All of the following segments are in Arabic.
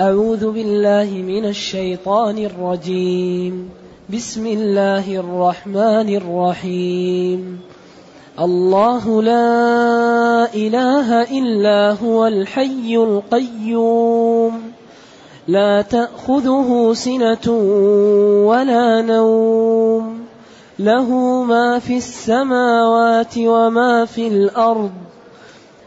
أعوذ بالله من الشيطان الرجيم. بسم الله الرحمن الرحيم. الله لا إله إلا هو الحي القيوم. لا تأخذه سنة ولا نوم. له ما في السماوات وما في الأرض.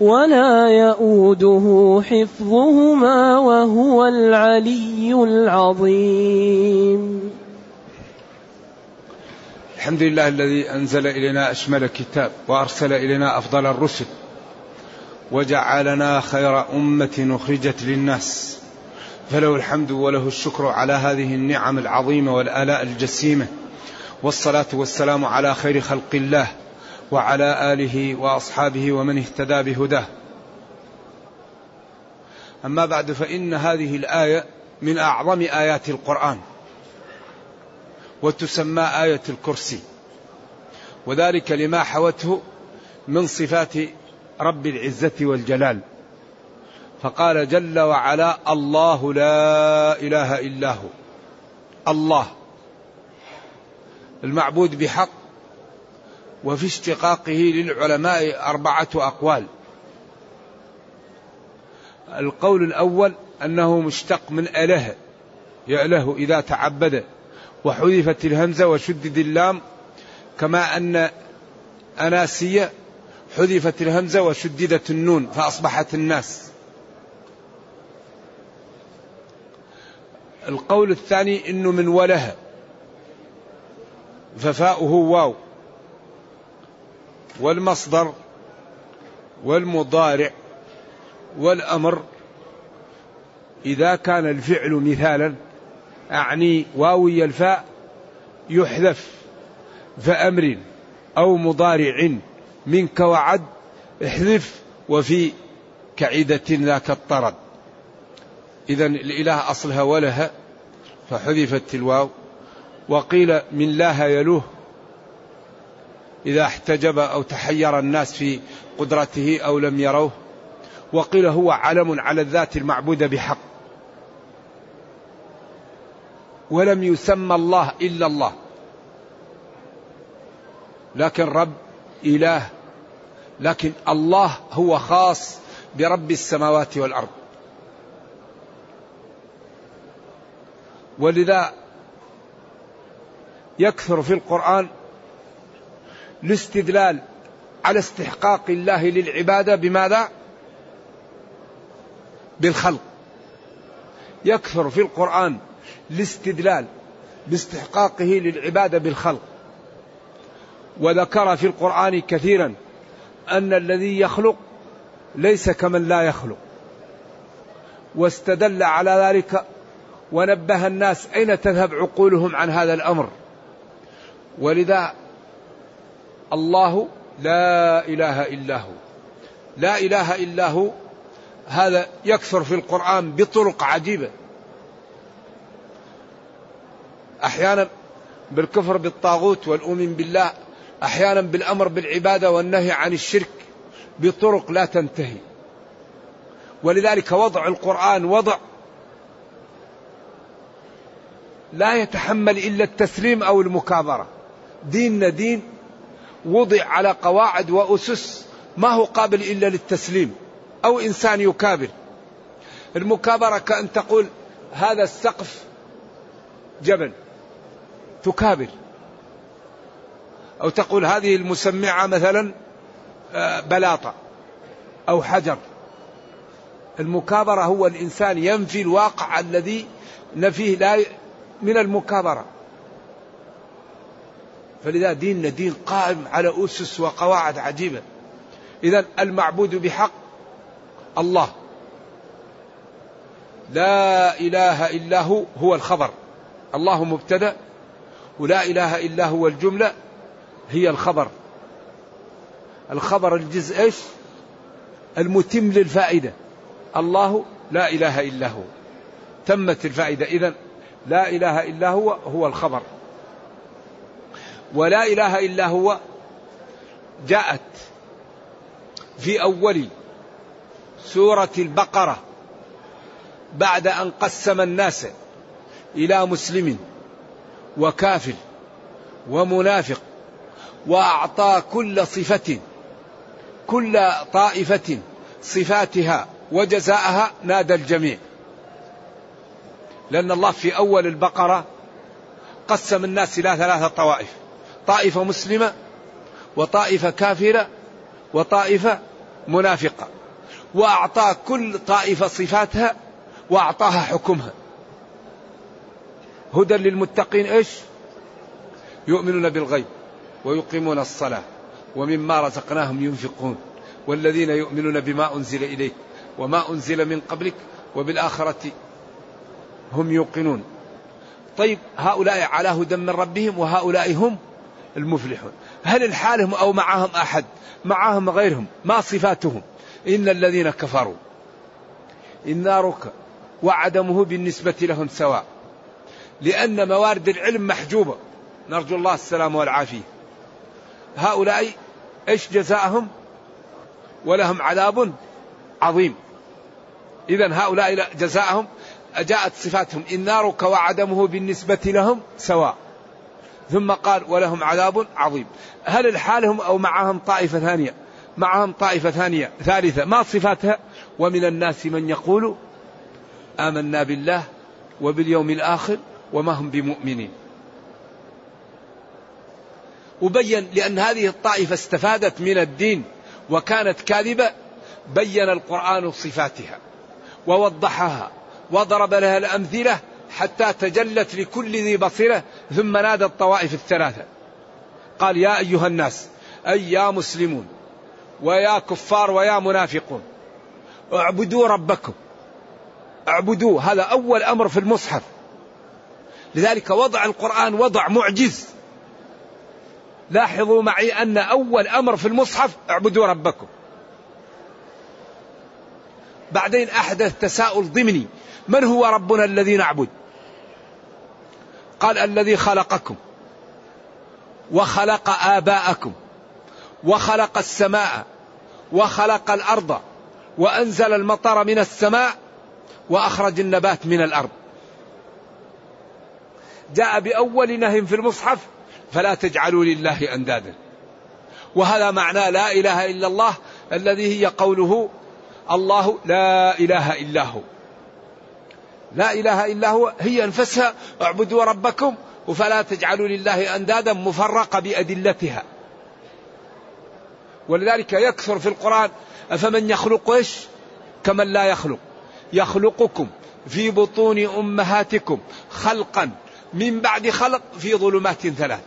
ولا يؤوده حفظهما وهو العلي العظيم. الحمد لله الذي أنزل إلينا أشمل كتاب وأرسل إلينا أفضل الرسل وجعلنا خير أمة أخرجت للناس. فله الحمد وله الشكر على هذه النعم العظيمة والآلاء الجسيمة والصلاة والسلام على خير خلق الله. وعلى آله وأصحابه ومن اهتدى بهداه. أما بعد فإن هذه الآية من أعظم آيات القرآن وتسمى آية الكرسي. وذلك لما حوته من صفات رب العزة والجلال. فقال جل وعلا الله لا إله إلا هو. الله. المعبود بحق وفي اشتقاقه للعلماء أربعة أقوال. القول الأول أنه مشتق من أله يأله إذا تعبد وحذفت الهمزة وشدد اللام كما أن أناسية حذفت الهمزة وشددت النون فأصبحت الناس. القول الثاني أنه من وله ففاؤه واو. والمصدر والمضارع والأمر. إذا كان الفعل مثالا أعني واوي الفاء يحذف فأمر أو مضارع منك وعد احذف وفي كعدة ذاك الطرد. إذا الإله أصلها ولها فحذفت الواو. وقيل من لاها يلوه إذا احتجب أو تحير الناس في قدرته أو لم يروه وقيل هو علم على الذات المعبودة بحق. ولم يسمى الله إلا الله. لكن رب إله لكن الله هو خاص برب السماوات والأرض. ولذا يكثر في القرآن الاستدلال على استحقاق الله للعبادة بماذا؟ بالخلق. يكثر في القرآن الاستدلال باستحقاقه للعبادة بالخلق. وذكر في القرآن كثيرا أن الذي يخلق ليس كمن لا يخلق. واستدل على ذلك ونبه الناس أين تذهب عقولهم عن هذا الأمر. ولذا الله لا اله الا هو لا اله الا هو هذا يكثر في القران بطرق عجيبه أحيانا بالكفر بالطاغوت والاؤمن بالله أحيانا بالامر بالعباده والنهي عن الشرك بطرق لا تنتهي ولذلك وضع القران وضع لا يتحمل الا التسليم أو المكابره ديننا دين وضع على قواعد وأسس ما هو قابل إلا للتسليم أو إنسان يكابر. المكابرة كأن تقول هذا السقف جبل تكابر. أو تقول هذه المسمعة مثلا آه، بلاطة أو حجر. المكابرة هو الإنسان ينفي الواقع الذي نفيه لا من المكابرة. فلذا ديننا دين قائم على أسس وقواعد عجيبة. إذا المعبود بحق الله. لا إله إلا هو هو الخبر. الله مبتدأ ولا إله إلا هو الجملة هي الخبر. الخبر الجزء إيش؟ المتم للفائدة. الله لا إله إلا هو. تمت الفائدة. إذا لا إله إلا هو هو الخبر. ولا إله إلا هو جاءت في أول سورة البقرة بعد أن قسم الناس إلى مسلم وكافر ومنافق وأعطى كل صفة كل طائفة صفاتها وجزاءها نادى الجميع. لأن الله في أول البقرة قسم الناس إلى ثلاثة طوائف. طائفة مسلمة وطائفة كافرة وطائفة منافقة. وأعطى كل طائفة صفاتها وأعطاها حكمها. هدى للمتقين إيش؟ يؤمنون بالغيب ويقيمون الصلاة ومما رزقناهم ينفقون. والذين يؤمنون بما أنزل إليك وما أنزل من قبلك وبالآخرة هم يوقنون. طيب هؤلاء على هدى من ربهم وهؤلاء هم المفلحون. هل الحالهم أو معهم أحد؟ معهم غيرهم. ما صفاتهم؟ إن الذين كفروا. إن نارك وعدمه بالنسبة لهم سواء. لأن موارد العلم محجوبة. نرجو الله السلام والعافية. هؤلاء إيش جزاءهم؟ ولهم عذاب عظيم. إذا هؤلاء جزاءهم. جاءت صفاتهم. إن نارك وعدمه بالنسبة لهم سواء. ثم قال ولهم عذاب عظيم. هل الحالهم أو معهم طائفة ثانية؟ معهم طائفة ثانية ثالثة. ما صفاتها؟ ومن الناس من يقول آمنا بالله وباليوم الآخر وما هم بمؤمنين. وبين لأن هذه الطائفة استفادت من الدين وكانت كاذبة بين القرآن صفاتها ووضحها وضرب لها الأمثلة حتى تجلت لكل ذي بصيرة ثم نادى الطوائف الثلاثة. قال يا أيها الناس أي يا مسلمون ويا كفار ويا منافقون اعبدوا ربكم. اعبدوه هذا أول أمر في المصحف. لذلك وضع القرآن وضع معجز. لاحظوا معي أن أول أمر في المصحف اعبدوا ربكم. بعدين أحدث تساؤل ضمني من هو ربنا الذي نعبد؟ قال الذي خلقكم وخلق آباءكم وخلق السماء وخلق الأرض وأنزل المطر من السماء وأخرج النبات من الأرض. جاء بأول نهي في المصحف فلا تجعلوا لله أندادا. وهذا معنى لا إله إلا الله الذي هي قوله الله لا إله إلا هو. لا إله إلا هو هي أنفسها اعبدوا ربكم فلا تجعلوا لله أندادا مفرقة بأدلتها. ولذلك يكثر في القرآن أفمن يخلق إيش؟ كمن لا يخلق. يخلقكم في بطون أمهاتكم خلقا من بعد خلق في ظلمات ثلاث.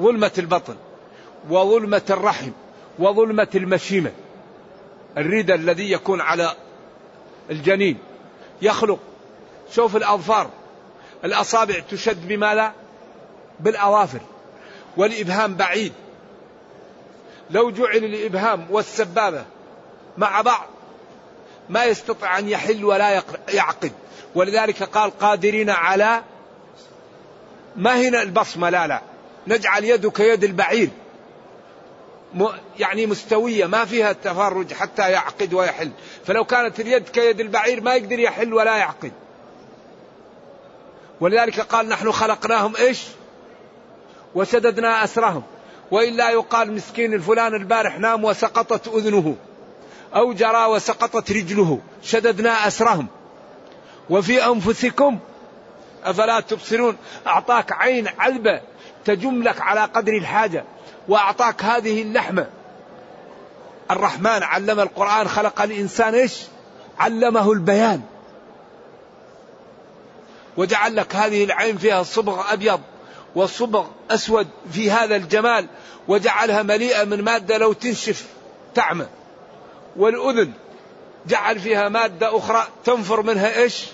ظلمة البطن وظلمة الرحم وظلمة المشيمة. الردى الذي يكون على الجنين يخلق شوف الأظفار. الأصابع تشد بماذا بالأظافر. والإبهام بعيد. لو جعل الإبهام والسبابة مع بعض ما يستطيع أن يحل ولا يعقد. ولذلك قال قادرين على ما هنا البصمة؟ لا لا. نجعل يده كيد البعير. يعني مستوية ما فيها التفرج حتى يعقد ويحل. فلو كانت اليد كيد البعير ما يقدر يحل ولا يعقد. ولذلك قال نحن خلقناهم إيش؟ وشددنا أسرهم. وإلا يقال مسكين الفلان البارح نام وسقطت أذنه أو جرى وسقطت رجله. شددنا أسرهم. وفي أنفسكم أفلا تبصرون؟ أعطاك عين عذبة تجم لك على قدر الحاجة وأعطاك هذه اللحمة. الرحمن علم القرآن خلق الإنسان إيش؟ علمه البيان. وجعل لك هذه العين فيها صبغ أبيض وصبغ أسود في هذا الجمال وجعلها مليئة من مادة لو تنشف تعمى والأذن جعل فيها مادة أخرى تنفر منها إيش؟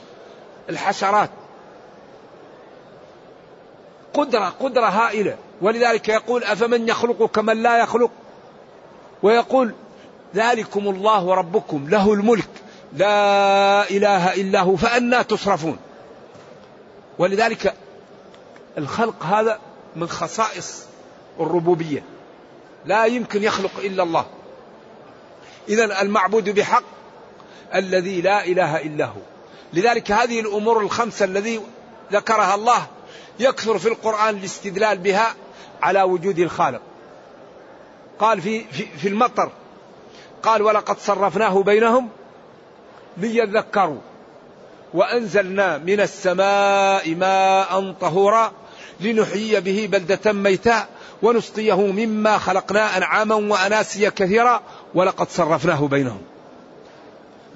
الحشرات. قدرة قدرة هائلة. ولذلك يقول أفمن يخلق كمن لا يخلق؟ ويقول ذلكم الله ربكم له الملك لا إله إلا هو فأنا تصرفون. ولذلك الخلق هذا من خصائص الربوبية. لا يمكن يخلق إلا الله. إذا المعبود بحق الذي لا إله إلا هو. لذلك هذه الأمور الخمسة الذي ذكرها الله يكثر في القرآن الاستدلال بها على وجود الخالق. قال في, في, في المطر قال ولقد صرفناه بينهم ليذكروا. وأنزلنا من السماء ماء طهورا لنحيي به بلدة ميتا ونسقيه مما خلقنا أنعاما وأناسيا كثيرا ولقد صرفناه بينهم.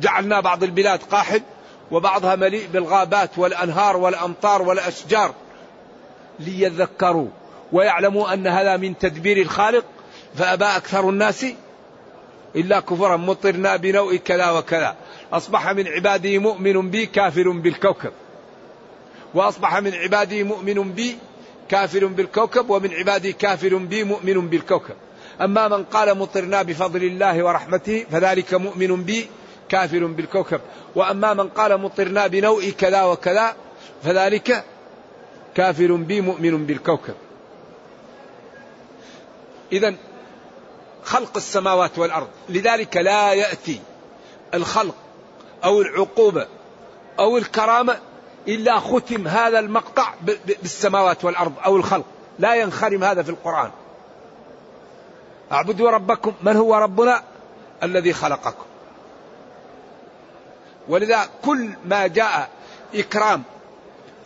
جعلنا بعض البلاد قاحل وبعضها مليء بالغابات والأنهار والأمطار والأشجار ليذكروا ويعلموا أن هذا من تدبير الخالق. فأبى أكثر الناس إلا كفرا مطرنا بنوء كذا وكذا. أصبح من عباده مؤمن بي كافر بالكوكب. وأصبح من عباده مؤمن بي كافر بالكوكب ومن عباده كافر بي مؤمن بالكوكب. أما من قال مطرنا بفضل الله ورحمته فذلك مؤمن بي كافر بالكوكب. وأما من قال مطرنا بنوء كذا وكذا فذلك كافر بي مؤمن بالكوكب. إذا خلق السماوات والأرض لذلك لا يأتي الخلق أو العقوبة أو الكرامة إلا ختم هذا المقطع بالسماوات والأرض أو الخلق. لا ينخرم هذا في القرآن. اعبدوا ربكم. من هو ربنا؟ الذي خلقكم. ولذا كل ما جاء إكرام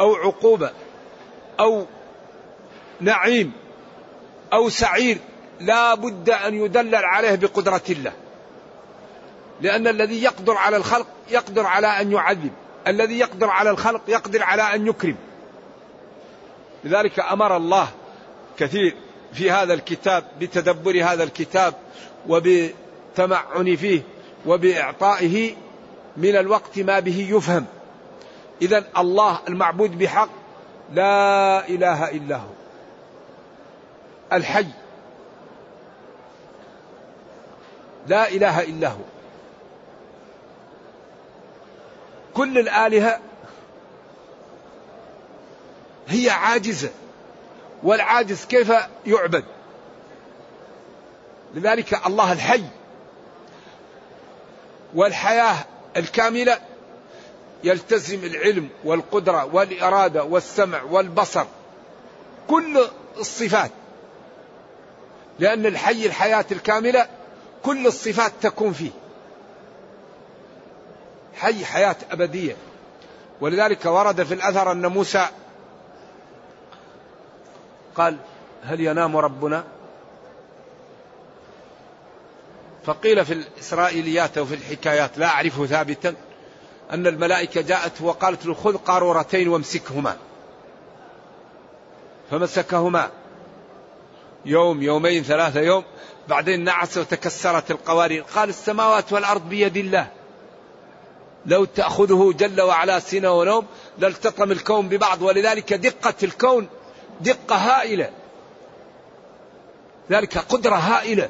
أو عقوبة أو نعيم أو سعير لا بد أن يدلل عليه بقدرة الله. لأن الذي يقدر على الخلق يقدر على أن يعذب. الذي يقدر على الخلق يقدر على أن يكرم. لذلك أمر الله كثير في هذا الكتاب بتدبر هذا الكتاب وبتمعن فيه وبإعطائه من الوقت ما به يفهم. إذا الله المعبود بحق لا إله إلا هو. الحي لا إله إلا هو. كل الآلهة هي عاجزة والعاجز كيف يعبد؟ لذلك الله الحي والحياة الكاملة يلتزم العلم والقدرة والإرادة والسمع والبصر كل الصفات. لأن الحي الحياة الكاملة كل الصفات تكون فيه. حي حياة أبدية. ولذلك ورد في الأثر أن موسى قال هل ينام ربنا؟ فقيل في الإسرائيليات وفي الحكايات لا أعرفه ثابتا أن الملائكة جاءت وقالت له خذ قارورتين وامسكهما. فمسكهما يوم يومين ثلاثة يوم بعدين نعس وتكسرت القوارير. قال السماوات والأرض بيد الله. لو تأخذه جل وعلا سنة ونوم لالتطم الكون ببعض. ولذلك دقة الكون دقة هائلة. ذلك قدرة هائلة.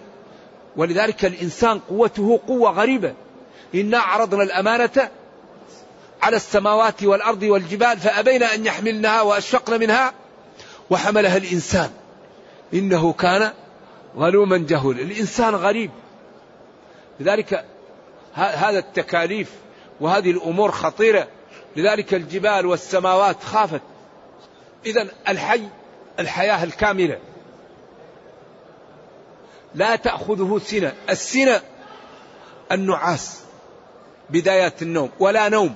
ولذلك الإنسان قوته قوة غريبة. إنا عرضنا الأمانة على السماوات والأرض والجبال فأبين أن يحملنها وأشفقن منها وحملها الإنسان. إنه كان ظلوما جهولا. الإنسان غريب. لذلك هذا التكاليف وهذه الأمور خطيرة. لذلك الجبال والسماوات خافت. إذا الحي الحياة الكاملة. لا تأخذه سنة. السنة النعاس بداية النوم ولا نوم.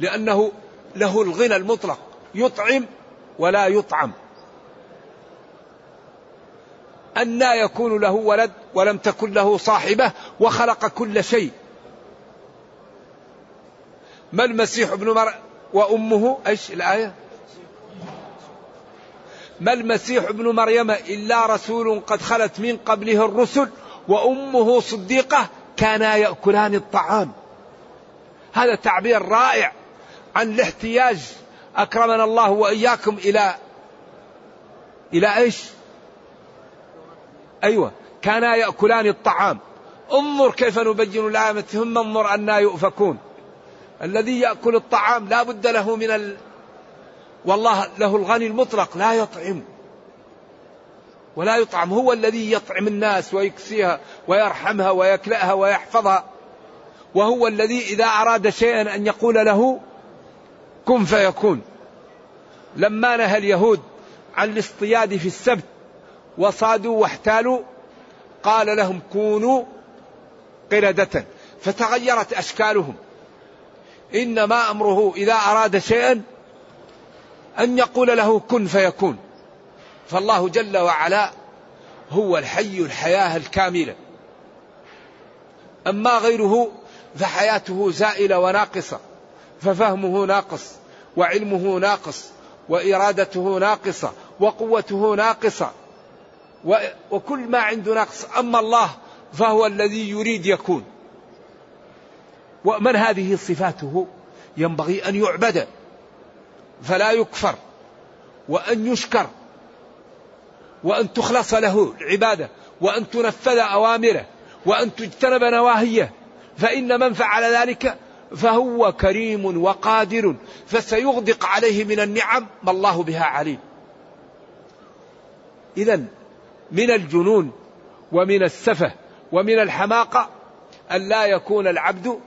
لأنه له الغنى المطلق. يطعم ولا يطعم. أنى يكون له ولد ولم تكن له صاحبة وخلق كل شيء. ما المسيح ابن مريم وأمه؟ إيش الآية؟ ما المسيح ابن مريم إلا رسول قد خلت من قبله الرسل وأمه صديقة كانا يأكلان الطعام. هذا تعبير رائع عن الاحتياج أكرمنا الله وإياكم إلى إلى إيش؟ أيوة كانا يأكلان الطعام. انظر كيف نبين الآية ثم انظر أنا يؤفكون. الذي يأكل الطعام لا بد له من ال... والله له الغني المطلق لا يطعم. ولا يطعم هو الذي يطعم الناس ويكسيها ويرحمها ويكلأها ويحفظها. وهو الذي إذا أراد شيئا أن يقول له كن فيكون. لما نهى اليهود عن الاصطياد في السبت وصادوا واحتالوا قال لهم كونوا قردة. فتغيرت أشكالهم. إنما أمره إذا أراد شيئا أن يقول له كن فيكون. فالله جل وعلا هو الحي الحياة الكاملة. أما غيره فحياته زائلة وناقصة ففهمه ناقص وعلمه ناقص وإرادته ناقصة وقوته ناقصة وكل ما عنده ناقص. أما الله فهو الذي يريد يكون. ومن هذه صفاته؟ ينبغي أن يعبد فلا يكفر وأن يشكر وأن تخلص له العبادة وأن تنفذ أوامره وأن تجتنب نواهيه فإن من فعل ذلك فهو كريم وقادر فسيغدق عليه من النعم ما الله بها عليم. إذا من الجنون ومن السفه ومن الحماقة أن لا يكون العبد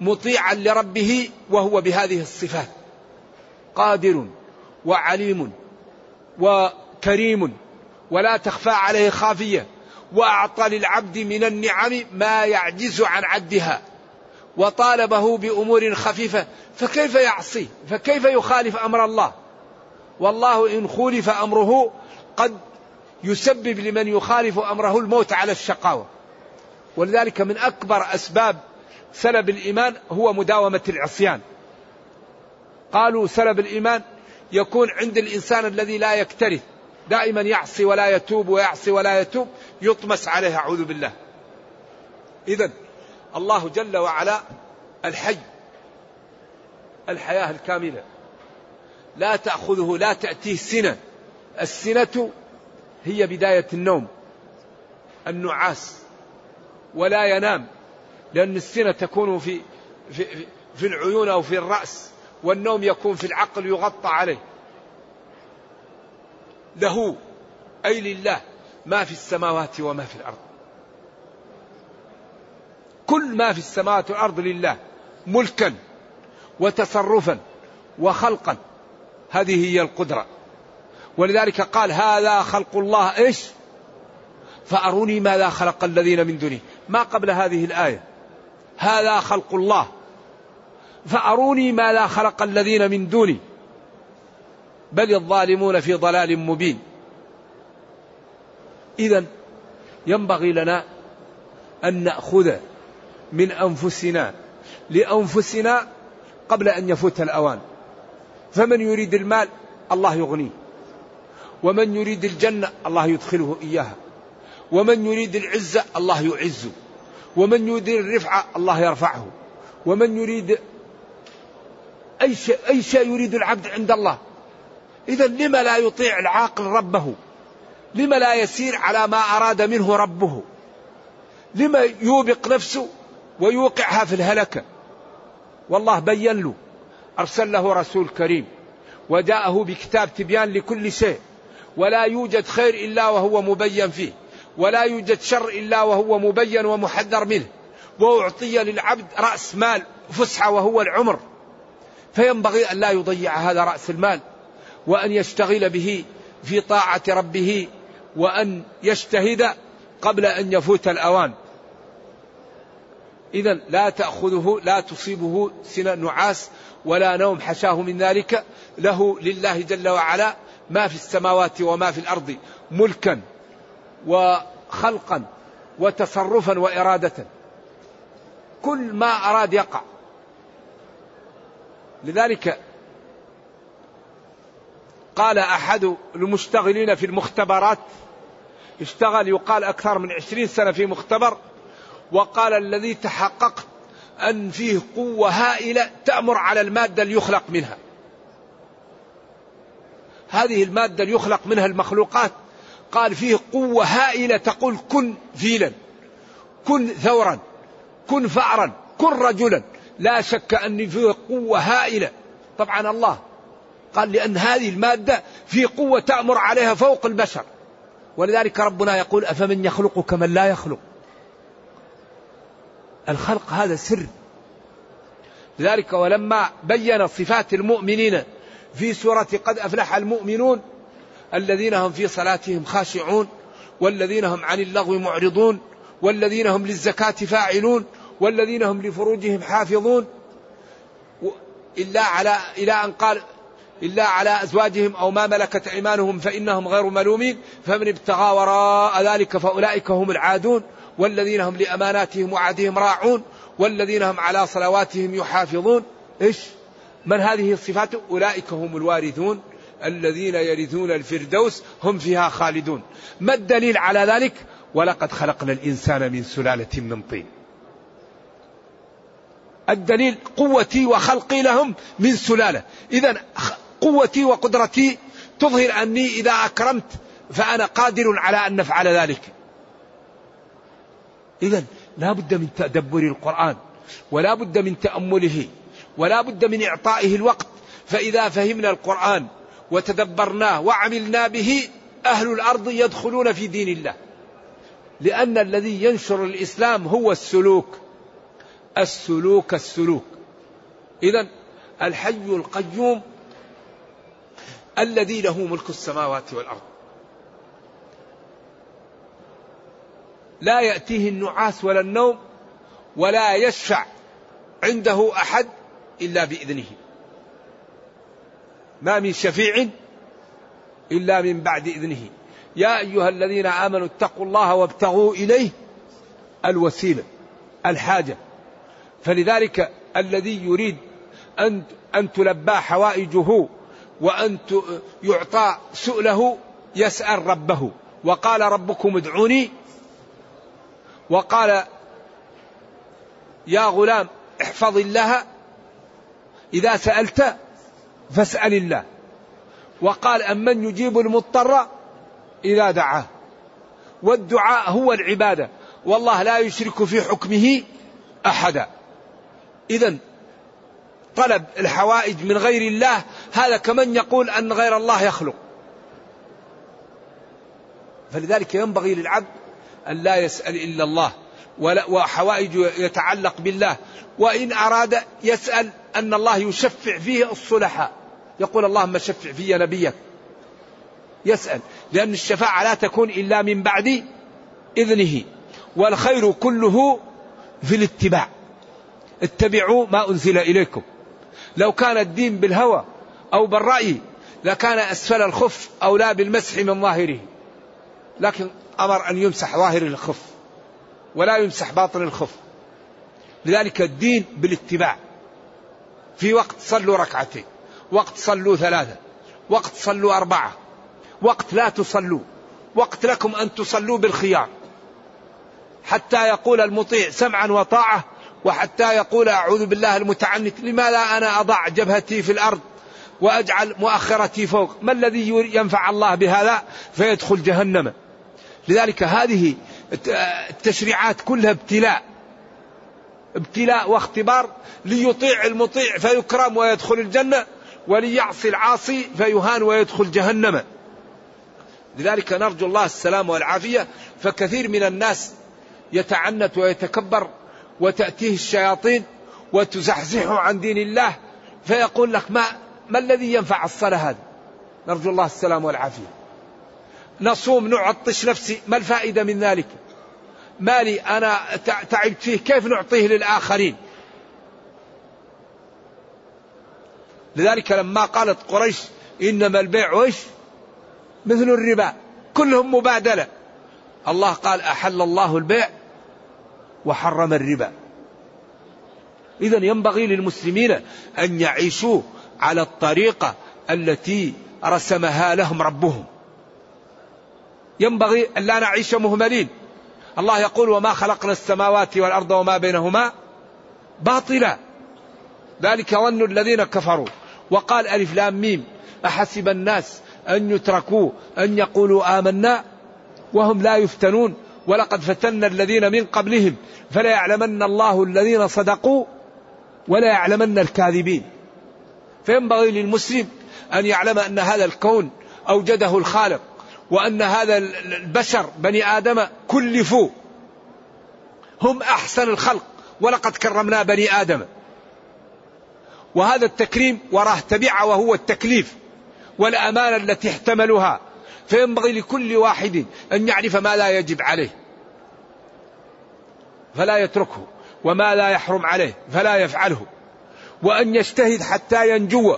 مطيعا لربه وهو بهذه الصفات. قادر وعليم وكريم ولا تخفى عليه خافية. وأعطى للعبد من النعم ما يعجز عن عدها. وطالبه بأمور خفيفة. فكيف يعصي؟ فكيف يخالف أمر الله؟ والله إن خولف أمره قد يسبب لمن يخالف أمره الموت على الشقاوة. ولذلك من أكبر أسباب سلب الإيمان هو مداومة العصيان. قالوا سلب الإيمان يكون عند الإنسان الذي لا يكترث دائما يعصي ولا يتوب ويعصي ولا يتوب يطمس عليه أعوذ بالله. إذا الله جل وعلا الحي الحياة الكاملة. لا تأخذه لا تأتيه سنة. السنة هي بداية النوم النعاس ولا ينام. لأن السنة تكون في في في العيون أو في الرأس والنوم يكون في العقل يغطى عليه. له أي لله ما في السماوات وما في الأرض. كل ما في السماوات والأرض لله ملكا وتصرفا وخلقا. هذه هي القدرة. ولذلك قال هذا خلق الله. إيش؟ فأروني ماذا خلق الذين من دونه ما قبل هذه الآية. هذا خلق الله. فأروني ماذا خلق الذين من دوني. بل الظالمون في ضلال مبين. إذا ينبغي لنا أن نأخذ من أنفسنا لأنفسنا قبل أن يفوت الأوان. فمن يريد المال الله يغنيه. ومن يريد الجنة الله يدخله إياها. ومن يريد العزة الله يعزه. ومن يريد الرفعة الله يرفعه. ومن يريد أي شيء, أي شيء يريد العبد عند الله. إذا لما لا يطيع العاقل ربه؟ لما لا يسير على ما أراد منه ربه؟ لما يوبق نفسه ويوقعها في الهلكة؟ والله بين له. أرسل له رسول كريم. وجاءه بكتاب تبيان لكل شيء. ولا يوجد خير إلا وهو مبين فيه. ولا يوجد شر إلا وهو مبين ومحذر منه. وأعطي للعبد رأس مال فسحة وهو العمر. فينبغي أن لا يضيع هذا رأس المال وأن يشتغل به في طاعة ربه وأن يجتهد قبل أن يفوت الأوان. إذا لا تأخذه لا تصيبه سنة نعاس ولا نوم حشاه من ذلك. له لله جل وعلا ما في السماوات وما في الأرض ملكا. وخلقا وتصرفا وإرادة. كل ما أراد يقع. لذلك قال أحد المشتغلين في المختبرات اشتغل يقال أكثر من عشرين سنة في مختبر وقال الذي تحققت أن فيه قوة هائلة تأمر على المادة اللي يخلق منها. هذه المادة اللي يخلق منها المخلوقات قال فيه قوة هائلة تقول كن فيلا كن ثورا كن فأرا كن رجلا. لا شك أن فيه قوة هائلة. طبعا الله قال لأن هذه المادة في قوة تأمر عليها فوق البشر. ولذلك ربنا يقول أفمن يخلق كمن لا يخلق؟ الخلق هذا سر. لذلك ولما بين صفات المؤمنين في سورة قد أفلح المؤمنون الذين هم في صلاتهم خاشعون والذين هم عن اللغو معرضون والذين هم للزكاة فاعلون والذين هم لفروجهم حافظون إلا على إلى أن قال إلا على أزواجهم أو ما ملكت أيمانهم فإنهم غير ملومين فمن ابتغى وراء ذلك فأولئك هم العادون والذين هم لأماناتهم وعدهم راعون والذين هم على صلواتهم يحافظون. إيش؟ من هذه الصفات أولئك هم الوارثون الذين يرثون الفردوس هم فيها خالدون. ما الدليل على ذلك؟ ولقد خلقنا الإنسان من سلالة من طين. الدليل قوتي وخلقي لهم من سلالة. إذا قوتي وقدرتي تظهر أني إذا أكرمت فأنا قادر على أن نفعل ذلك. إذا لا بد من تدبر القرآن ولا بد من تأمله ولا بد من إعطائه الوقت. فإذا فهمنا القرآن وتدبرناه وعملنا به أهل الأرض يدخلون في دين الله. لأن الذي ينشر الإسلام هو السلوك. السلوك السلوك. إذا الحي القيوم الذي له ملك السماوات والأرض. لا يأتيه النعاس ولا النوم ولا يشفع عنده أحد إلا بإذنه. ما من شفيع إلا من بعد إذنه. يا أيها الذين آمنوا اتقوا الله وابتغوا إليه الوسيلة الحاجة. فلذلك الذي يريد أن أن تلبى حوائجه وأن يعطى سؤله يسأل ربه. وقال ربكم ادعوني. وقال يا غلام احفظ الله إذا سألت فاسأل الله. وقال أمن يجيب المضطر إذا دعاه. والدعاء هو العبادة. والله لا يشرك في حكمه أحدا. إذا طلب الحوائج من غير الله هذا كمن يقول أن غير الله يخلق. فلذلك ينبغي للعبد أن لا يسأل إلا الله. وحوائج يتعلق بالله. وإن أراد يسأل أن الله يشفع فيه الصلحاء. يقول اللهم شفع في نبيك. يسأل. لأن الشفاعة لا تكون إلا من بعد إذنه. والخير كله في الاتباع. اتبعوا ما أنزل إليكم. لو كان الدين بالهوى أو بالرأي لكان أسفل الخف أولى بالمسح من ظاهره. لكن أمر أن يمسح ظاهر الخف ولا يمسح باطن الخف. لذلك الدين بالاتباع. في وقت صلوا ركعتين. وقت صلوا ثلاثة وقت صلوا أربعة وقت لا تصلوا وقت لكم أن تصلوا بالخيار. حتى يقول المطيع سمعا وطاعة وحتى يقول أعوذ بالله المتعنت لماذا أنا أضع جبهتي في الأرض وأجعل مؤخرتي فوق؟ ما الذي ينفع الله بهذا؟ فيدخل جهنم. لذلك هذه التشريعات كلها ابتلاء ابتلاء واختبار ليطيع المطيع فيكرم ويدخل الجنة. وليعصي العاصي فيهان ويدخل جهنم. لذلك نرجو الله السلام والعافية فكثير من الناس يتعنت ويتكبر وتأتيه الشياطين وتزحزحه عن دين الله فيقول لك ما ما الذي ينفع الصلاة هذه؟ نرجو الله السلام والعافية. نصوم نعطش نفسي ما الفائدة من ذلك؟ مالي أنا تعبت فيه كيف نعطيه للآخرين؟ لذلك لما قالت قريش إنما البيع وش مثل الربا. كلهم مبادلة. الله قال أحل الله البيع وحرم الربا. إذا ينبغي للمسلمين أن يعيشوا على الطريقة التي رسمها لهم ربهم. ينبغي أن لا نعيش مهملين. الله يقول وما خلقنا السماوات والأرض وما بينهما باطلا. ذلك ظن الذين كفروا. وقال ألف لام ميم. أحسب الناس أن يتركوا أن يقولوا آمنا وهم لا يفتنون. ولقد فتنا الذين من قبلهم فلا يعلمن الله الذين صدقوا ولا يعلمن الكاذبين. فينبغي للمسلم أن يعلم أن هذا الكون أوجده الخالق وأن هذا البشر بني آدم كلفوا. هم أحسن الخلق ولقد كرمنا بني آدم. وهذا التكريم وراه تبعة وهو التكليف والأمانة التي احتملوها. فينبغي لكل واحد أن يعرف ما لا يجب عليه فلا يتركه وما لا يحرم عليه فلا يفعله وأن يجتهد حتى ينجو.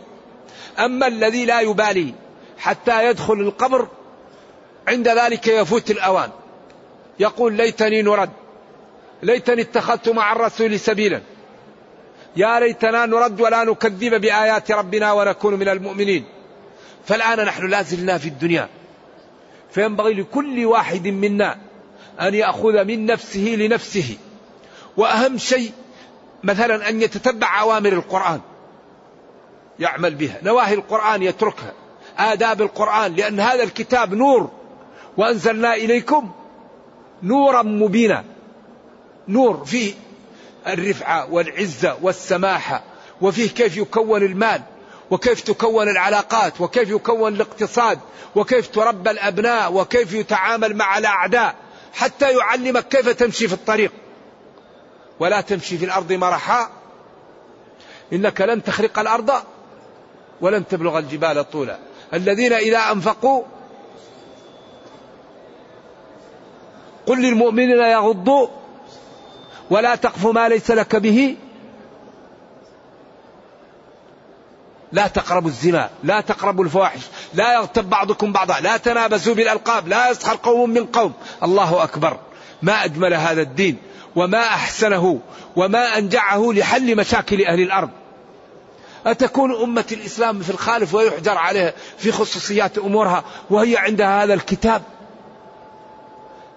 أما الذي لا يبالي حتى يدخل القبر عند ذلك يفوت الأوان يقول ليتني نرد ليتني اتخذت مع الرسول سبيلا. يا ليتنا نرد ولا نكذب بآيات ربنا ونكون من المؤمنين. فالآن نحن لا زلنا في الدنيا. فينبغي لكل واحد منا أن يأخذ من نفسه لنفسه. وأهم شيء مثلا أن يتتبع أوامر القرآن. يعمل بها. نواهي القرآن يتركها. آداب القرآن. لأن هذا الكتاب نور. وأنزلنا إليكم نورا مبينا. نور فيه الرفعة والعزة والسماحة وفيه كيف يكون المال وكيف تكون العلاقات وكيف يكون الاقتصاد وكيف تربى الأبناء وكيف يتعامل مع الأعداء حتى يعلمك كيف تمشي في الطريق. ولا تمشي في الأرض مرحا إنك لن تخرق الأرض ولن تبلغ الجبال طولا. الذين إذا أنفقوا قل للمؤمنين يغضوا ولا تقف ما ليس لك به. لا تقربوا الزنا لا تقربوا الفواحش لا يغتب بعضكم بعضا لا تنابزوا بالألقاب لا يسخر قوم من قوم. الله أكبر. ما أجمل هذا الدين وما أحسنه وما أنجعه لحل مشاكل أهل الأرض. أتكون أمة الإسلام في الخالف ويحجر عليها في خصوصيات أمورها وهي عندها هذا الكتاب.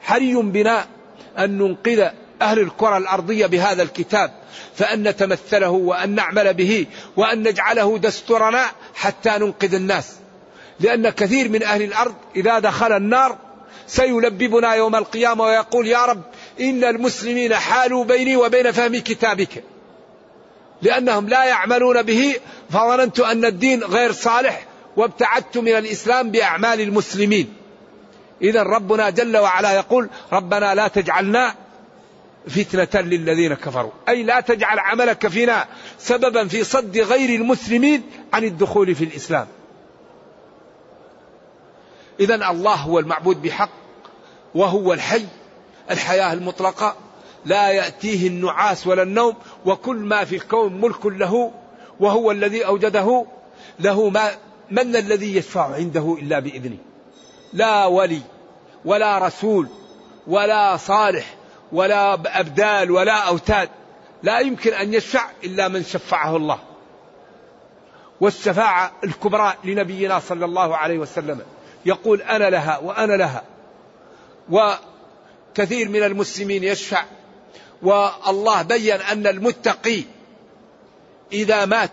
حري بنا أن ننقذ أهل الكرة الأرضية بهذا الكتاب فأن نتمثله وأن نعمل به وأن نجعله دستورنا حتى ننقذ الناس. لأن كثير من أهل الأرض إذا دخل النار سيلببنا يوم القيامة ويقول يا رب إن المسلمين حالوا بيني وبين فهم كتابك. لأنهم لا يعملون به فظننت أن الدين غير صالح وابتعدت من الإسلام بأعمال المسلمين. إذا ربنا جل وعلا يقول ربنا لا تجعلنا فتنة للذين كفروا. أي لا تجعل عملك فينا سببا في صد غير المسلمين عن الدخول في الإسلام. إذا الله هو المعبود بحق وهو الحي الحياة المطلقة لا يأتيه النعاس ولا النوم وكل ما في الكون ملك له وهو الذي أوجده له ما من الذي يشفع عنده إلا بإذنه؟ لا ولي ولا رسول ولا صالح ولا أبدال ولا أوتاد. لا يمكن أن يشفع إلا من شفعه الله. والشفاعة الكبرى لنبينا صلى الله عليه وسلم. يقول أنا لها وأنا لها. وكثير من المسلمين يشفع. والله بين أن المتقي إذا مات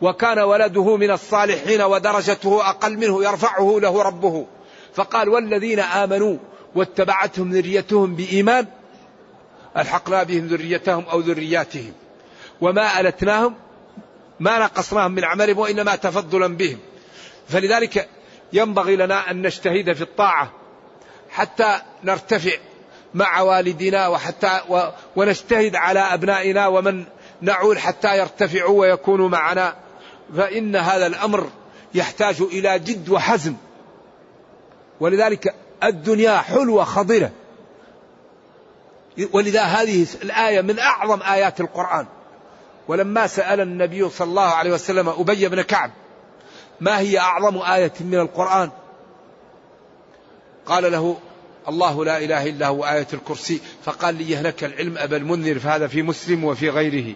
وكان ولده من الصالحين ودرجته أقل منه يرفعه له ربه. فقال والذين آمنوا واتبعتهم ذريتهم بإيمان ألحقنا بهم ذريتهم أو ذرياتهم. وما ألتناهم ما نقصناهم من عملهم وإنما تفضلا بهم. فلذلك ينبغي لنا أن نجتهد في الطاعة حتى نرتفع مع والدنا وحتى ونجتهد على أبنائنا ومن نعول حتى يرتفعوا ويكونوا معنا. فإن هذا الأمر يحتاج إلى جد وحزم. ولذلك الدنيا حلوة خضرة. ولذا هذه الآية من أعظم آيات القرآن. ولما سأل النبي صلى الله عليه وسلم أبي بن كعب ما هي أعظم آية من القرآن؟ قال له الله لا إله إلا هو آية الكرسي. فقال لي يهلك العلم أبا المنذر فهذا في مسلم وفي غيره.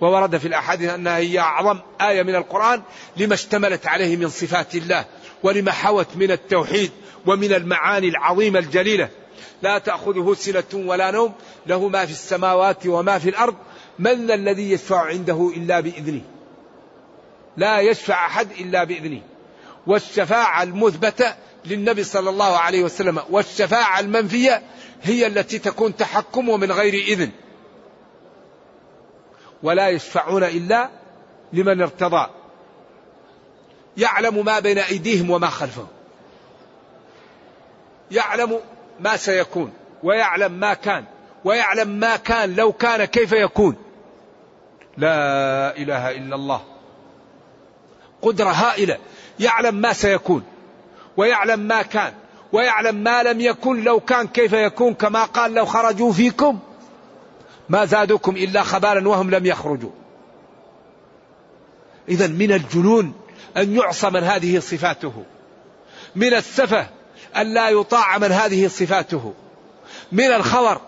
وورد في الأحاديث أنها هي أعظم آية من القرآن لما اشتملت عليه من صفات الله ولما حوت من التوحيد ومن المعاني العظيمة الجليلة. لا تأخذه سنة ولا نوم له ما في السماوات وما في الأرض من الذي يشفع عنده إلا بإذنه؟ لا يشفع أحد إلا بإذنه. والشفاعة المثبتة للنبي صلى الله عليه وسلم والشفاعة المنفية هي التي تكون تحكم ومن غير إذن. ولا يشفعون إلا لمن ارتضى. يعلم ما بين أيديهم وما خلفهم. يعلم ما سيكون ويعلم ما كان ويعلم ما كان لو كان كيف يكون. لا إله إلا الله. قدرة هائلة. يعلم ما سيكون ويعلم ما كان ويعلم ما لم يكن لو كان كيف يكون كما قال لو خرجوا فيكم ما زادوكم إلا خبالا وهم لم يخرجوا. اذا من الجنون أن يعصى من هذه صفاته. من السفه أن لا يطاع من هذه صفاته. من الخور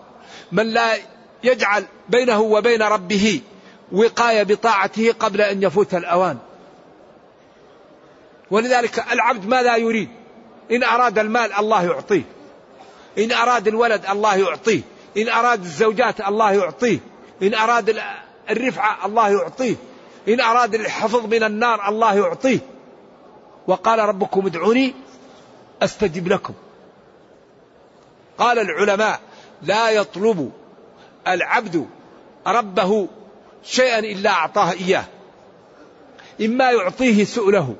من لا يجعل بينه وبين ربه وقاية بطاعته قبل أن يفوت الأوان. ولذلك العبد ماذا يريد؟ إن أراد المال الله يعطيه. إن أراد الولد الله يعطيه. إن أراد الزوجات الله يعطيه. إن أراد الرفعة الله يعطيه. إن أراد الحفظ من النار الله يعطيه. وقال ربكم ادعوني أستجب لكم. قال العلماء لا يطلب العبد ربه شيئا إلا أعطاه إياه إما يعطيه سؤله.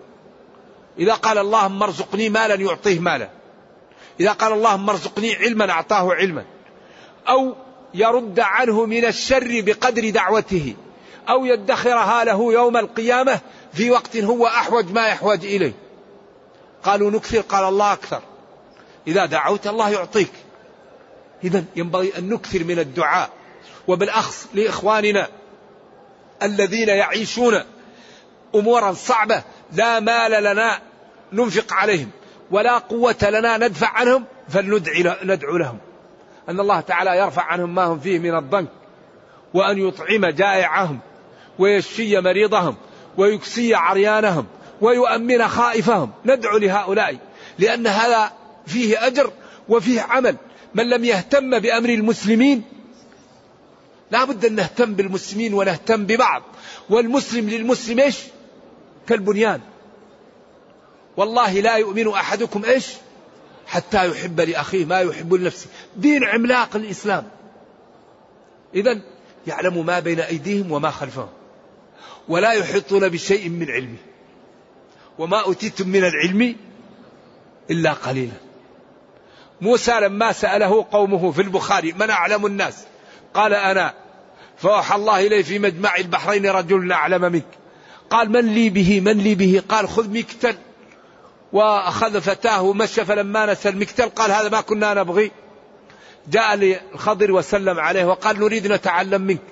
إذا قال اللهم ارزقني مالا يعطيه مالا. إذا قال اللهم ارزقني علما أعطاه علما. أو يرد عنه من الشر بقدر دعوته أو يدخرها له يوم القيامة في وقت هو أحوج ما يحوج إليه. قالوا نكثر قال الله أكثر. إذا دعوت الله يعطيك. إذا ينبغي أن نكثر من الدعاء وبالأخص لإخواننا الذين يعيشون أمورا صعبة لا مال لنا ننفق عليهم ولا قوة لنا ندفع عنهم فلندعو لهم. أن الله تعالى يرفع عنهم ما هم فيه من الضنك وأن يطعم جائعهم ويشفي مريضهم ويكسي عريانهم ويؤمن خائفهم. ندعو لهؤلاء لأن هذا فيه أجر وفيه عمل. من لم يهتم بأمر المسلمين لا بد أن نهتم بالمسلمين ونهتم ببعض. والمسلم للمسلم إيش؟ كالبنيان. والله لا يؤمن أحدكم إيش؟ حتى يحب لأخيه ما يحب لنفسه. دين عملاق الإسلام. إذا يعلم ما بين أيديهم وما خلفهم. ولا يحيطون بشيء من علمه. وما أوتيتم من العلم إلا قليلا. موسى لما سأله قومه في البخاري من أعلم الناس؟ قال أنا. فأوحى الله إليه في مجمع البحرين رجل أعلم منك. قال من لي به؟ من لي به؟ قال خذ مكتل. وأخذ فتاه ومشى فلما نسى المكتل قال هذا ما كنا نبغي. جاء للخضر وسلم عليه وقال نريد نتعلم منك.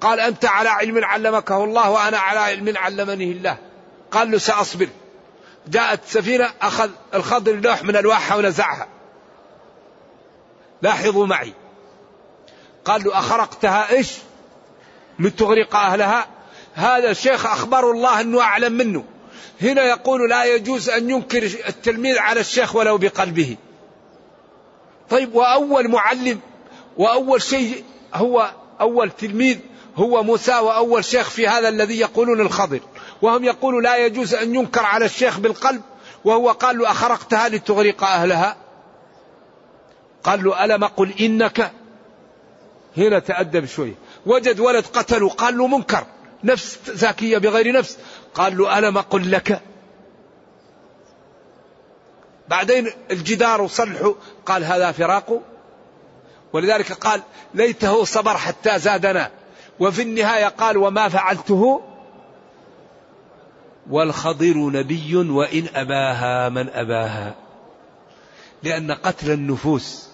قال أنت على علم علمكه الله وأنا على علم علمني الله. قال له سأصبر. جاءت سفينة أخذ الخضر لوح من ألواحها ونزعها. لاحظوا معي. قال له أخرقتها إيش؟ لتغرق أهلها. هذا الشيخ أخبر الله أنه أعلم منه. هنا يقول لا يجوز أن ينكر التلميذ على الشيخ ولو بقلبه. طيب وأول معلم وأول شيء هو أول تلميذ هو موسى وأول شيخ في هذا الذي يقولون الخضر. وهم يقولوا لا يجوز أن ينكر على الشيخ بالقلب وهو قال له أخرقتها لتغرق أهلها؟ قال له ألم قل إنك؟ هنا تأدب شوي. وجد ولد قتله قال له منكر نفس زاكية بغير نفس. قال له ألم أقل لك؟ بعدين الجدار وصلحوا قال هذا فراق ولذلك قال ليته صبر حتى زادنا. وفي النهاية قال وما فعلته؟ والخضر نبي وإن أباها من أباها. لأن قتل النفوس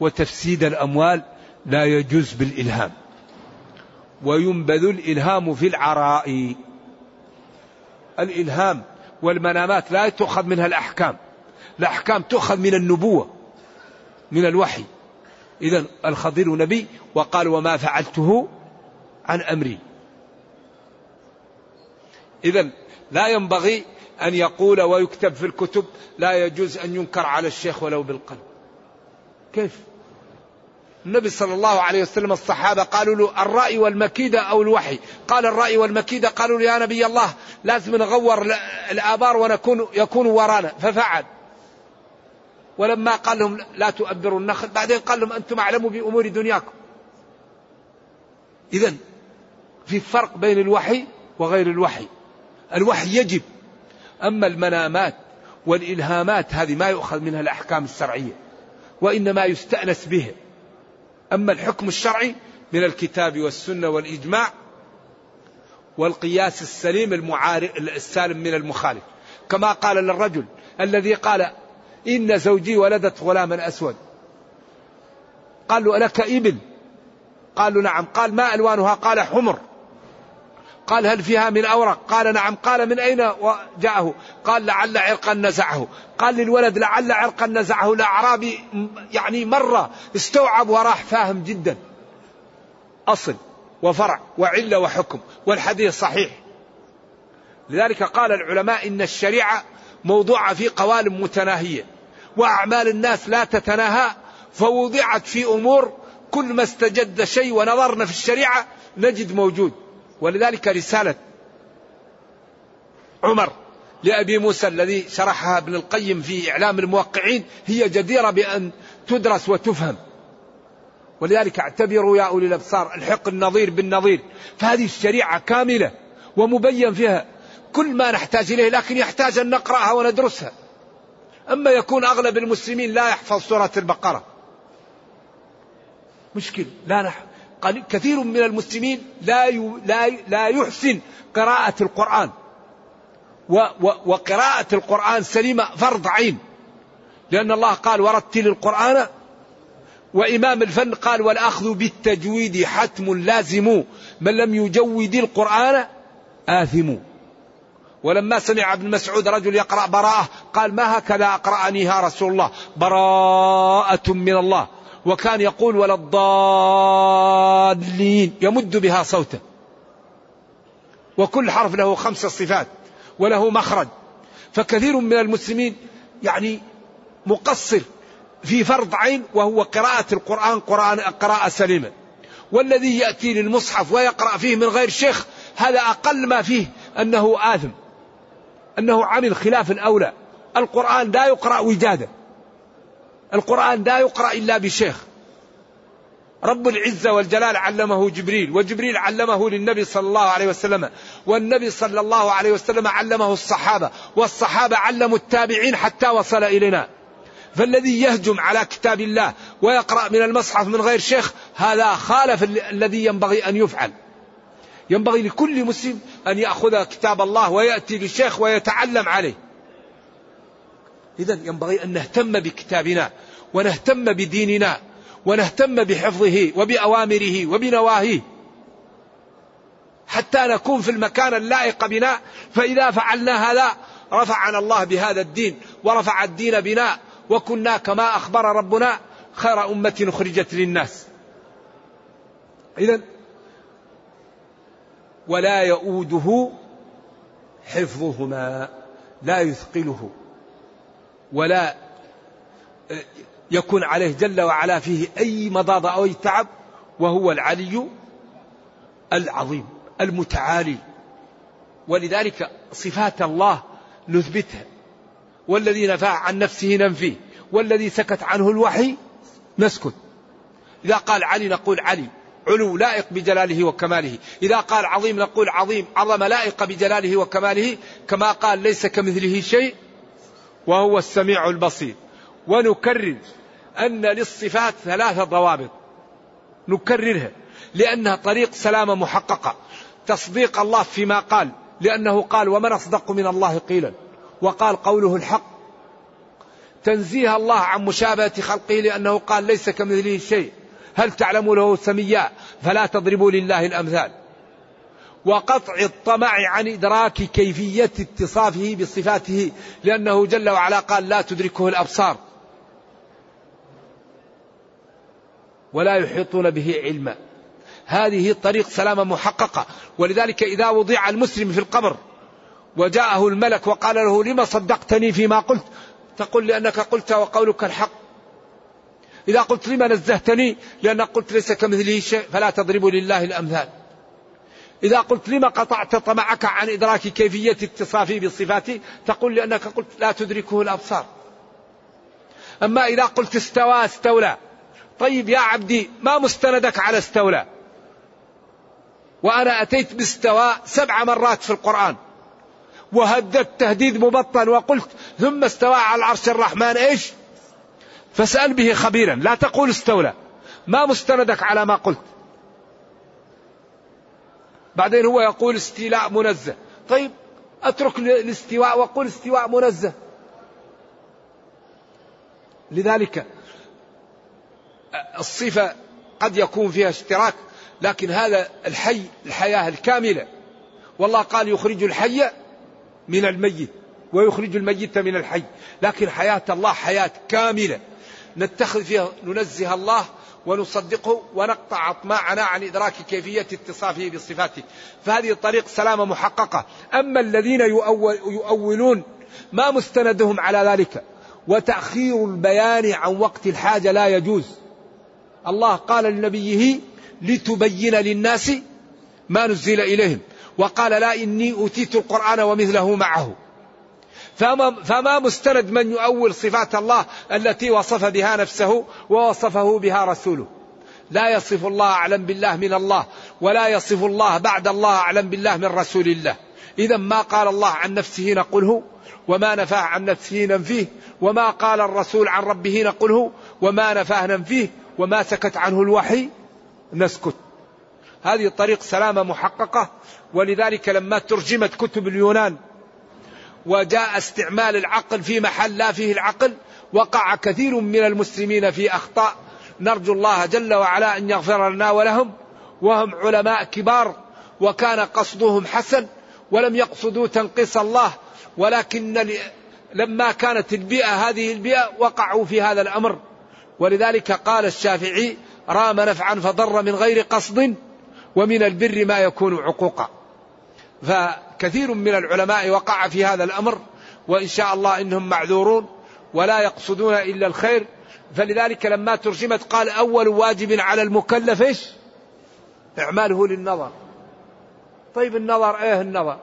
وتفسيد الأموال لا يجوز بالإلهام. وينبذ الإلهام في العراء. الإلهام والمنامات لا تؤخذ منها الأحكام. الأحكام تؤخذ من النبوة من الوحي. إذا الخضر نبي وقال وما فعلته عن أمري. إذا لا ينبغي أن يقول ويكتب في الكتب لا يجوز أن ينكر على الشيخ ولو بالقلب. كيف؟ النبي صلى الله عليه وسلم الصحابة قالوا له الرأي والمكيدة أو الوحي؟ قال الرأي والمكيدة قالوا له يا نبي الله لازم نغور الآبار ونكون يكون ورانا. ففعل. ولما قال لهم لا تؤبروا النخل بعدين قال لهم أنتم أعلموا بأمور دنياكم. إذا في فرق بين الوحي وغير الوحي. الوحي يجب. أما المنامات والإلهامات هذه ما يؤخذ منها الأحكام الشرعية وإنما يستأنس به أما الحكم الشرعي من الكتاب والسنة والإجماع والقياس السليم المعارض السالم من المخالف. كما قال للرجل الذي قال إن زوجي ولدت غلاما أسود. قال له لك إبل؟ قال له نعم. قال ما ألوانها؟ قال حمر. قال هل فيها من أورق قال نعم. قال من أين جاءه قال لعل عرقا نزعه. قال للولد لعل عرقا نزعه. الأعرابي يعني مرة استوعب وراح فاهم جدا. أصل وفرع وعلة وحكم والحديث صحيح. لذلك قال العلماء إن الشريعة موضوعة في قوالب متناهية. وأعمال الناس لا تتناهى فوضعت في أمور كل ما استجد شيء ونظرنا في الشريعة نجد موجود. ولذلك رسالة عمر لأبي موسى الذي شرحها ابن القيم في إعلام الموقعين هي جديرة بأن تدرس وتفهم. ولذلك اعتبروا يا أولي الأبصار الحق النظير بالنظير. فهذه الشريعة كاملة ومبين فيها كل ما نحتاج إليه لكن يحتاج أن نقرأها وندرسها. أما يكون أغلب المسلمين لا يحفظ سورة البقرة. مشكل لا نح... كثير من المسلمين لا لا يحسن قراءة القرآن. وقراءة القرآن سليمة فرض عين. لأن الله قال ورتل القرآن وإمام الفن قال والأخذ بالتجويد حتم لازم. من لم يجود القرآن آثم. ولما سمع ابن مسعود رجل يقرأ براءة قال ما هكذا أقرأنيها رسول الله؟ براءة من الله. وكان يقول ولا الضالين يمد بها صوته. وكل حرف له خمس صفات وله مخرج. فكثير من المسلمين يعني مقصر في فرض عين وهو قراءة القرآن قرآن قراءة سليمة. والذي يأتي للمصحف ويقرأ فيه من غير شيخ هذا أقل ما فيه أنه آثم أنه عمل خلاف الأولى. القرآن لا يقرأ وجادة. القرآن لا يقرأ إلا بشيخ. رب العزة والجلال علمه جبريل وجبريل علمه للنبي صلى الله عليه وسلم والنبي صلى الله عليه وسلم علمه الصحابة والصحابة علموا التابعين حتى وصل إلينا. فالذي يهجم على كتاب الله ويقرأ من المصحف من غير شيخ هذا خالف الذي ينبغي أن يفعل. ينبغي لكل مسلم أن يأخذ كتاب الله ويأتي للشيخ ويتعلم عليه. إذا ينبغي أن نهتم بكتابنا ونهتم بديننا ونهتم بحفظه وبأوامره وبنواهيه. حتى نكون في المكان اللائق بنا فإذا فعلنا هذا رفعنا الله بهذا الدين ورفع الدين بنا وكنا كما أخبر ربنا خير أمة أخرجت للناس. إذا ولا يؤوده حفظهما لا يثقله. ولا يكون عليه جل وعلا فيه أي مضاضة أو أي تعب وهو العلي العظيم المتعالي. ولذلك صفات الله نثبتها. والذي نفى عن نفسه ننفيه والذي سكت عنه الوحي نسكت. إذا قال علي نقول علي. علو لائق بجلاله وكماله. إذا قال عظيم نقول عظيم. عظم لائق بجلاله وكماله. كما قال ليس كمثله شيء. وهو السميع البصير. ونكرر أن للصفات ثلاثة ضوابط. نكررها. لأنها طريق سلامة محققة. تصديق الله فيما قال. لأنه قال ومن أصدق من الله قيلا وقال قوله الحق. تنزيه الله عن مشابهة خلقه لأنه قال ليس كمثله شيء هل تعلم له سميا فلا تضربوا لله الأمثال. وقطع الطمع عن إدراك كيفية اتصافه بصفاته لأنه جل وعلا قال لا تدركه الأبصار ولا يحيطون به علما. هذه طريق سلامة محققة. ولذلك إذا وضع المسلم في القبر وجاءه الملك وقال له لما صدقتني فيما قلت؟ تقول لأنك قلت وقولك الحق. إذا قلت لما نزهتني؟ لأن قلت ليس كمثله شيء فلا تضربوا لله الأمثال. إذا قلت لما قطعت طمعك عن إدراك كيفية اتصافي بصفاتي تقول لأنك قلت لا تدركه الأبصار. أما إذا قلت استوى استولى. طيب يا عبدي ما مستندك على استولى؟ وأنا أتيت باستوى سبع مرات في القرآن. وهددت تهديد مبطن وقلت ثم استوى على العرش الرحمن إيش؟ فاسأل به خبيرا. لا تقول استولى. ما مستندك على ما قلت. بعدين هو يقول استيلاء منزه. طيب اترك الاستواء وقل استواء منزه. لذلك الصفة قد يكون فيها اشتراك لكن هذا الحي الحياة الكاملة. والله قال يخرج الحي من الميت ويخرج الميت من الحي. لكن حياة الله حياة كاملة. نتخذ فيها ننزه الله ونصدقه ونقطع أطماعنا عن إدراك كيفية اتصافه بصفاته. فهذه طريق سلامة محققة. أما الذين يؤول يؤولون ما مستندهم على ذلك وتأخير البيان عن وقت الحاجة لا يجوز. الله قال لنبيه لتبين للناس ما نزل إليهم. وقال لا إني أوتيت القرآن ومثله معه. فما, فما مستند من يؤول صفات الله التي وصف بها نفسه ووصفه بها رسوله. لا يصف الله أعلم بالله من الله ولا يصف الله بعد الله أعلم بالله من رسول الله. إذا ما قال الله عن نفسه نقله وما نفاه عن نفسه ننفيه وما قال الرسول عن ربه نقله وما نفاه ننفيه وما سكت عنه الوحي نسكت. هذه طريق سلامة محققة ولذلك لما ترجمت كتب اليونان وجاء استعمال العقل في محل لا فيه العقل وقع كثير من المسلمين في أخطاء. نرجو الله جل وعلا أن يغفر لنا ولهم وهم علماء كبار وكان قصدهم حسن ولم يقصدوا تنقيص الله. ولكن لما كانت البيئة هذه البيئة وقعوا في هذا الأمر. ولذلك قال الشافعي رام نفعا فضر من غير قصد ومن البر ما يكون عقوقا. فكثير من العلماء وقع في هذا الأمر وإن شاء الله إنهم معذورون ولا يقصدون إلا الخير. فلذلك لما ترجمت قال أول واجب على المكلف إيش؟ إعماله للنظر. طيب النظر إيه النظر؟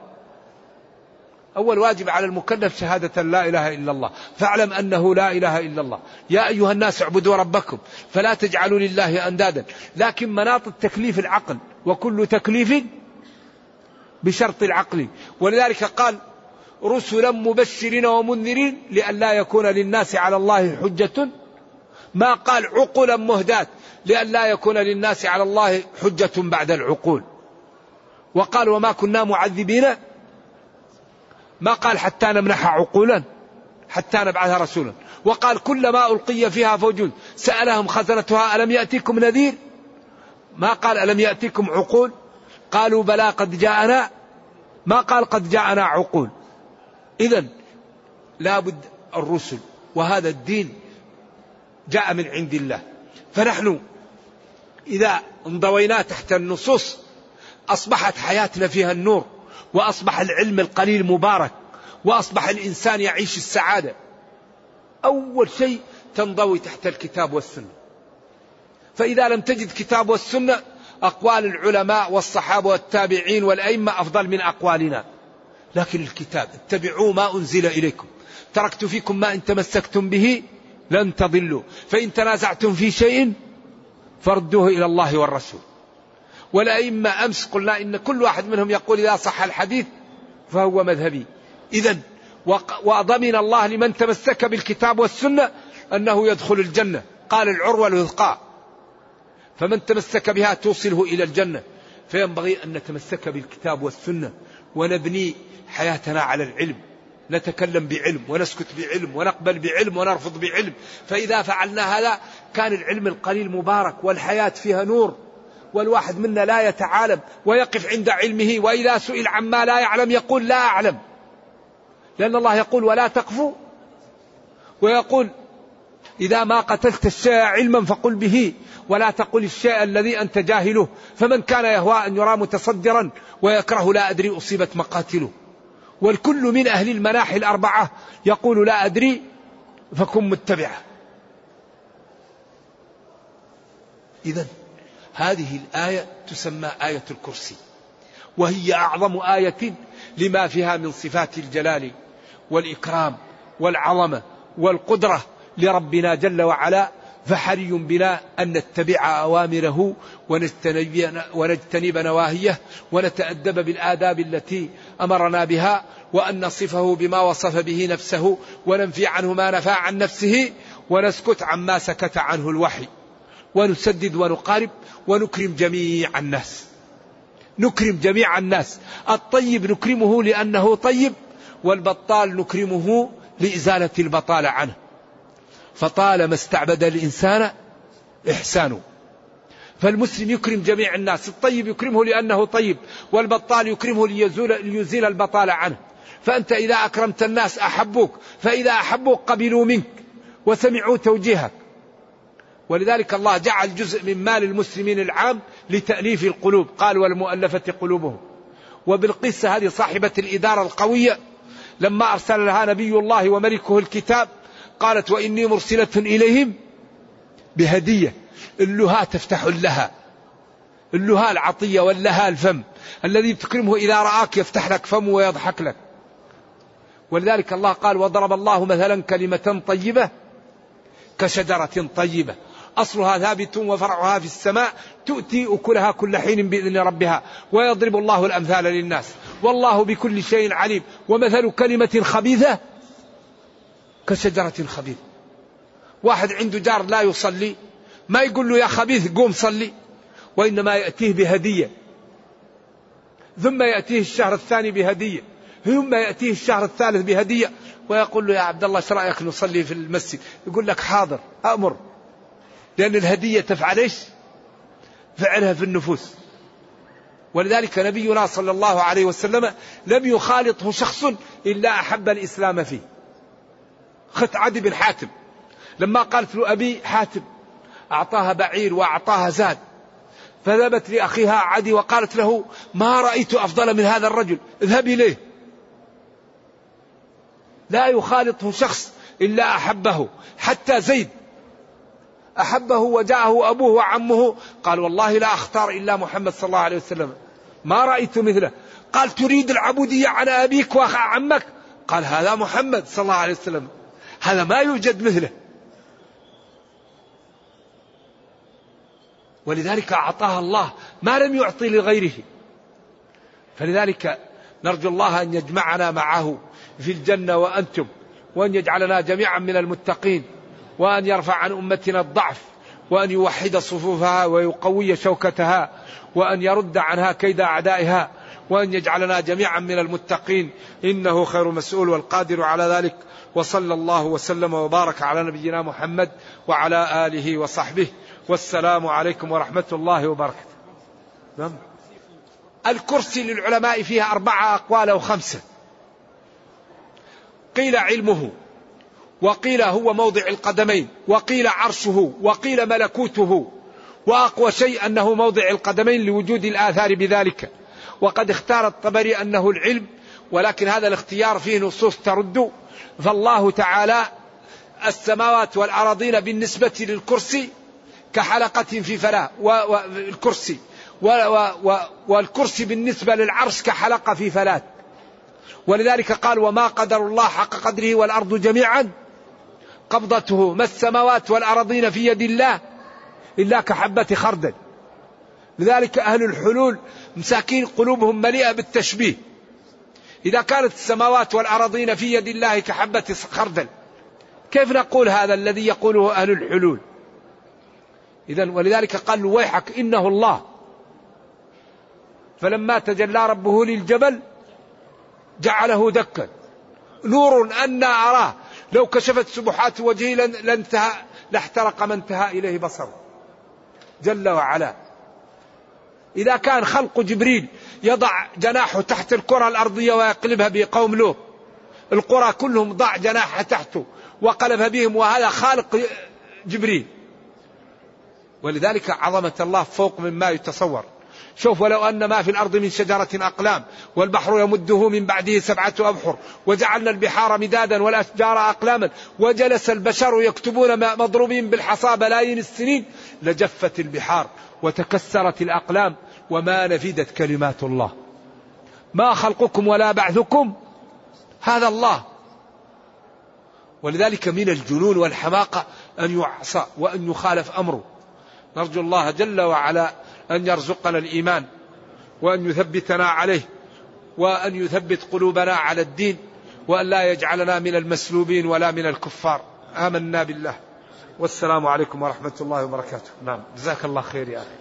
أول واجب على المكلف شهادة لا إله إلا الله. فاعلم أنه لا إله إلا الله. يا أيها الناس اعبدوا ربكم فلا تجعلوا لله أندادا. لكن مناط التكليف العقل وكل تكليف بشرط العقل. ولذلك قال رسلا مبشرين ومنذرين لئلا يكون للناس على الله حجة. ما قال عقلا مهداة لئلا يكون للناس على الله حجة بعد العقول. وقال وما كنا معذبين. ما قال حتى نمنح عقولا حتى نبعث رسولا. وقال كلما ألقي فيها فوج سألهم خزنتها ألم يأتيكم نذير؟ ما قال ألم يأتيكم عقول؟ قالوا بلى قد جاءنا ما قال قد جاءنا عقول. إذا لابد الرسل وهذا الدين جاء من عند الله. فنحن إذا انضوينا تحت النصوص أصبحت حياتنا فيها النور وأصبح العلم القليل مبارك وأصبح الإنسان يعيش السعادة. أول شيء تنضوي تحت الكتاب والسنة. فإذا لم تجد كتاب والسنة أقوال العلماء والصحابة والتابعين والأئمة أفضل من أقوالنا. لكن الكتاب اتبعوا ما أنزل إليكم. تركت فيكم ما إن تمسكتم به لن تضلوا. فإن تنازعتم في شيء فردوه إلى الله والرسول. والأئمة أمس قلنا إن كل واحد منهم يقول إذا صح الحديث فهو مذهبي. إذا وضمن الله لمن تمسك بالكتاب والسنة أنه يدخل الجنة. قال العروة الوثقى فمن تمسك بها توصله إلى الجنة. فينبغي أن نتمسك بالكتاب والسنة ونبني حياتنا على العلم. نتكلم بعلم ونسكت بعلم ونقبل بعلم ونرفض بعلم. فإذا فعلنا هذا كان العلم القليل مبارك والحياة فيها نور. والواحد منا لا يتعالم ويقف عند علمه وإذا سئل عما لا يعلم يقول لا أعلم. لأن الله يقول ولا تقفوا ويقول إذا ما قتلت الشيء علما فقل به ولا تقل الشيء الذي أنت جاهله. فمن كان يهوى أن يرى متصدرا ويكره لا أدري أصيبت مقاتله. والكل من أهل المناحي الأربعة يقول لا أدري فكن متبعه إذا هذه الآية تسمى آية الكرسي. وهي أعظم آية لما فيها من صفات الجلال والإكرام والعظمة والقدرة لربنا جل وعلا فحري بنا أن نتبع أوامره ونجتنب نواهيه ونتأدب بالآداب التي أمرنا بها وأن نصفه بما وصف به نفسه وننفي عنه ما نفى عن نفسه ونسكت عما سكت عنه الوحي. ونسدد ونقارب ونكرم جميع الناس. نكرم جميع الناس. الطيب نكرمه لأنه طيب والبطال نكرمه لإزالة البطالة عنه. فطالما استعبد الإنسان إحسانه. فالمسلم يكرم جميع الناس الطيب يكرمه لأنه طيب والبطال يكرمه ليزول ليزيل البطالة عنه. فأنت إذا أكرمت الناس أحبوك فإذا أحبوك قبلوا منك وسمعوا توجيهك. ولذلك الله جعل جزء من مال المسلمين العام لتأليف القلوب. قال والمؤلفة قلوبهم. وبالقصة هذه صاحبة الإدارة القوية لما أرسل لها نبي الله وملكه الكتاب قالت وإني مرسلة إليهم بهدية. اللها تفتح لها. اللها العطية واللها الفم. الذي تكرمه إذا رآك يفتح لك فمه ويضحك لك. ولذلك الله قال وضرب الله مثلا كلمة طيبة كشجرة طيبة. أصلها ثابت وفرعها في السماء. تؤتي أكلها كل حين بإذن ربها. ويضرب الله الأمثال للناس. والله بكل شيء عليم. ومثل كلمة خبيثة كشجرة خبيثة واحد عنده جار لا يصلي ما يقول له يا خبيث قوم صلي وإنما يأتيه بهدية ثم يأتيه الشهر الثاني بهدية ثم يأتيه الشهر الثالث بهدية ويقول له يا عبد الله إيش رأيك نصلي في المسجد؟ يقول لك حاضر أمر لأن الهدية تفعل إيش؟ فعلها في النفوس. ولذلك نبينا صلى الله عليه وسلم لم يخالطه شخص إلا أحب الإسلام فيه. خت عدي بن حاتم. لما قالت له أبي حاتم أعطاها بعير وأعطاها زاد. فذهبت لأخيها عدي وقالت له ما رأيت أفضل من هذا الرجل اذهب إليه. لا يخالطه شخص إلا أحبه حتى زيد. أحبه وجاءه أبوه وعمه قال والله لا أختار إلا محمد صلى الله عليه وسلم. ما رأيت مثله. قال تريد العبودية على أبيك وعمك؟ قال هذا محمد صلى الله عليه وسلم. هذا ما يوجد مثله. ولذلك أعطاها الله ما لم يعطي لغيره. فلذلك نرجو الله أن يجمعنا معه في الجنة وأنتم وأن يجعلنا جميعا من المتقين وأن يرفع عن أمتنا الضعف وأن يوحد صفوفها ويقوي شوكتها وأن يرد عنها كيد أعدائها وأن يجعلنا جميعا من المتقين. إنه خير مسؤول والقادر على ذلك. وصلى الله وسلم وبارك على نبينا محمد وعلى آله وصحبه. والسلام عليكم ورحمة الله وبركاته. نعم. الكرسي للعلماء فيها أربعة أقوال أو خمسة. قيل علمه وقيل هو موضع القدمين وقيل عرشه وقيل ملكوته وأقوى شيء أنه موضع القدمين لوجود الآثار بذلك. وقد اختار الطبري أنه العلم ولكن هذا الاختيار فيه نصوص ترد فالله تعالى السماوات والأراضين بالنسبة للكرسي كحلقة في فلاة والكرسي والكرسي بالنسبة للعرش كحلقة في فلاة ولذلك قال وما قدر الله حق قدره والأرض جميعا قبضته ما السماوات والأرضين في يد الله إلا كحبة خردل. لذلك أهل الحلول مساكين قلوبهم مليئة بالتشبيه. إذا كانت السماوات والأراضين في يد الله كحبة خردل كيف نقول هذا الذي يقوله أهل الحلول؟ إذا ولذلك قال ويحك إنه الله. فلما تجلى ربه للجبل جعله دكا. نور أنا أراه. لو كشفت سبحات وجهه لانتهى لاحترق ما انتهى إليه بصره. جل وعلا. إذا كان خلق جبريل يضع جناحه تحت الكرة الأرضية ويقلبها بقوم لوط القرى كلهم ضع جناحه تحته وقلبها بهم وهذا خالق جبريل. ولذلك عظمة الله فوق مما يتصور. شوف ولو أن ما في الأرض من شجرة أقلام والبحر يمده من بعده سبعة أبحر وجعلنا البحار مدادا والأشجار أقلاما وجلس البشر يكتبون مضروبين بالحصى بلايين السنين لجفت البحار وتكسرت الأقلام وما نفدت كلمات الله. ما خلقكم ولا بعثكم هذا الله. ولذلك من الجنون والحماقة أن يعصى وأن يخالف أمره. نرجو الله جل وعلا أن يرزقنا الإيمان وأن يثبتنا عليه وأن يثبت قلوبنا على الدين وأن لا يجعلنا من المسلوبين ولا من الكفار. آمنا بالله. والسلام عليكم ورحمة الله وبركاته. نعم. جزاك الله خير يا أخي.